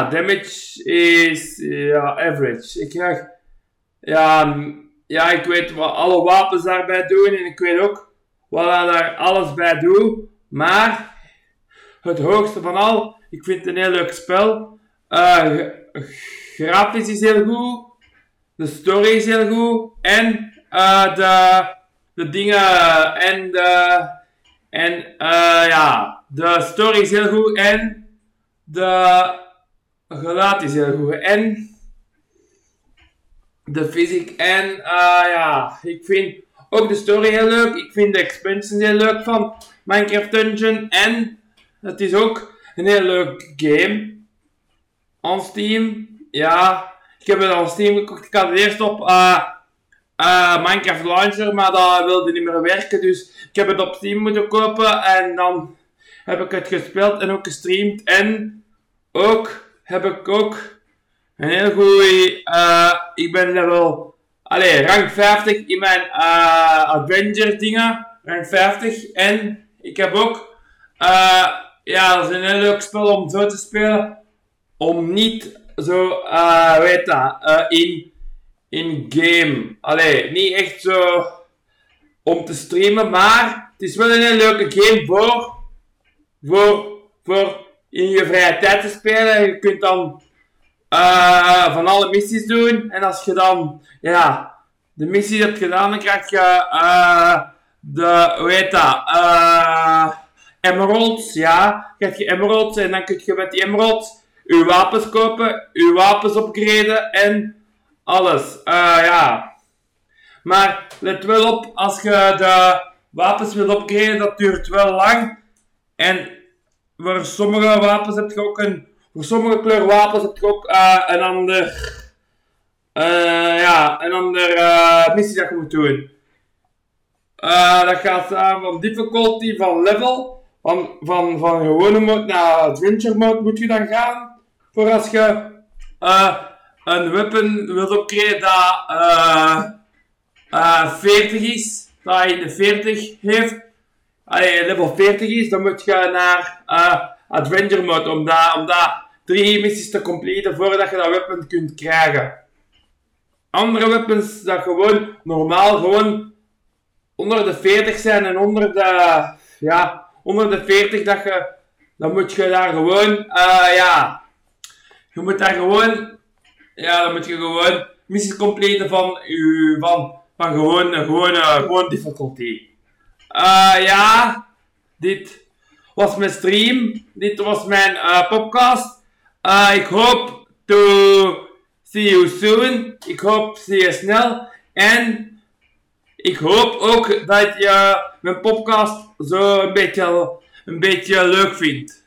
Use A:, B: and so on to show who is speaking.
A: Damage is ja, average. Ik krijg... Ja, ja, ik weet wat alle wapens daarbij doen en ik weet ook wat daar alles bij doe. Maar het hoogste van al, ik vind het een heel leuk spel. Uh, grafisch is heel goed. De story is heel goed. En uh, de, de dingen en de... En ja, de story is heel goed en de geluid is heel goed. En de fysiek en uh, ja, ik vind ook de story heel leuk. Ik vind de expansion heel leuk van Minecraft Dungeon. En het is ook een heel leuk game. On Steam. Ja, ik heb het on Steam gekocht. Ik had het eerst op uh, Minecraft Launcher, maar dat wilde niet meer werken. Dus ik heb het op Steam moeten kopen. En dan heb ik het gespeeld en ook gestreamd. En ook heb ik ook een heel goeie... Uh, ik ben level... Allee, rank 50 in mijn uh, Adventure dingen. Rank 50. En ik heb ook... Uh, ja, dat is een heel leuk spel om zo te spelen. Om niet zo, weet dat, in, in game. Allee, niet echt zo om te streamen, maar het is wel een heel leuke game voor, voor, voor in je vrije tijd te spelen. Je kunt dan uh, van alle missies doen. En als je dan, ja, de missie hebt gedaan, dan krijg je uh, de, hoe heet dat, uh, emeralds, ja. krijg je emeralds en dan kun je met die emeralds je wapens kopen, je wapens upgraden en alles. Ja. Maar let wel op, als je de wapens wil upgraden, dat duurt wel lang. En voor sommige wapens heb je ook een voor sommige kleur wapens heb je ook uh, een ander, uh, ja, een ander uh, missie dat je moet doen. dat gaat van difficulty, van level, van, van, van gewone mode naar adventure mode moet je dan gaan. Voor als je een weapon wilt opkrijgen dat 40 is, dat je de 40 heeft, allee, level 40 is, dan moet je naar adventure mode om dat, om drie missies te completen voordat je dat weapon kunt krijgen. Andere weapons dat gewoon normaal gewoon onder de 40 zijn en onder de, ja, onder de 40 dat je, dan moet je daar gewoon, uh, ja, je moet daar gewoon, ja, dan moet je gewoon missies completen van, u, van, van gewoon, gewoon, uh, gewoon difficulty. Uh, ja, dit was mijn stream, dit was mijn uh, podcast. Uh, ik hoop to see you soon. Ik hoop zie je snel. En ik hoop ook dat je mijn podcast zo een beetje, een beetje leuk vindt.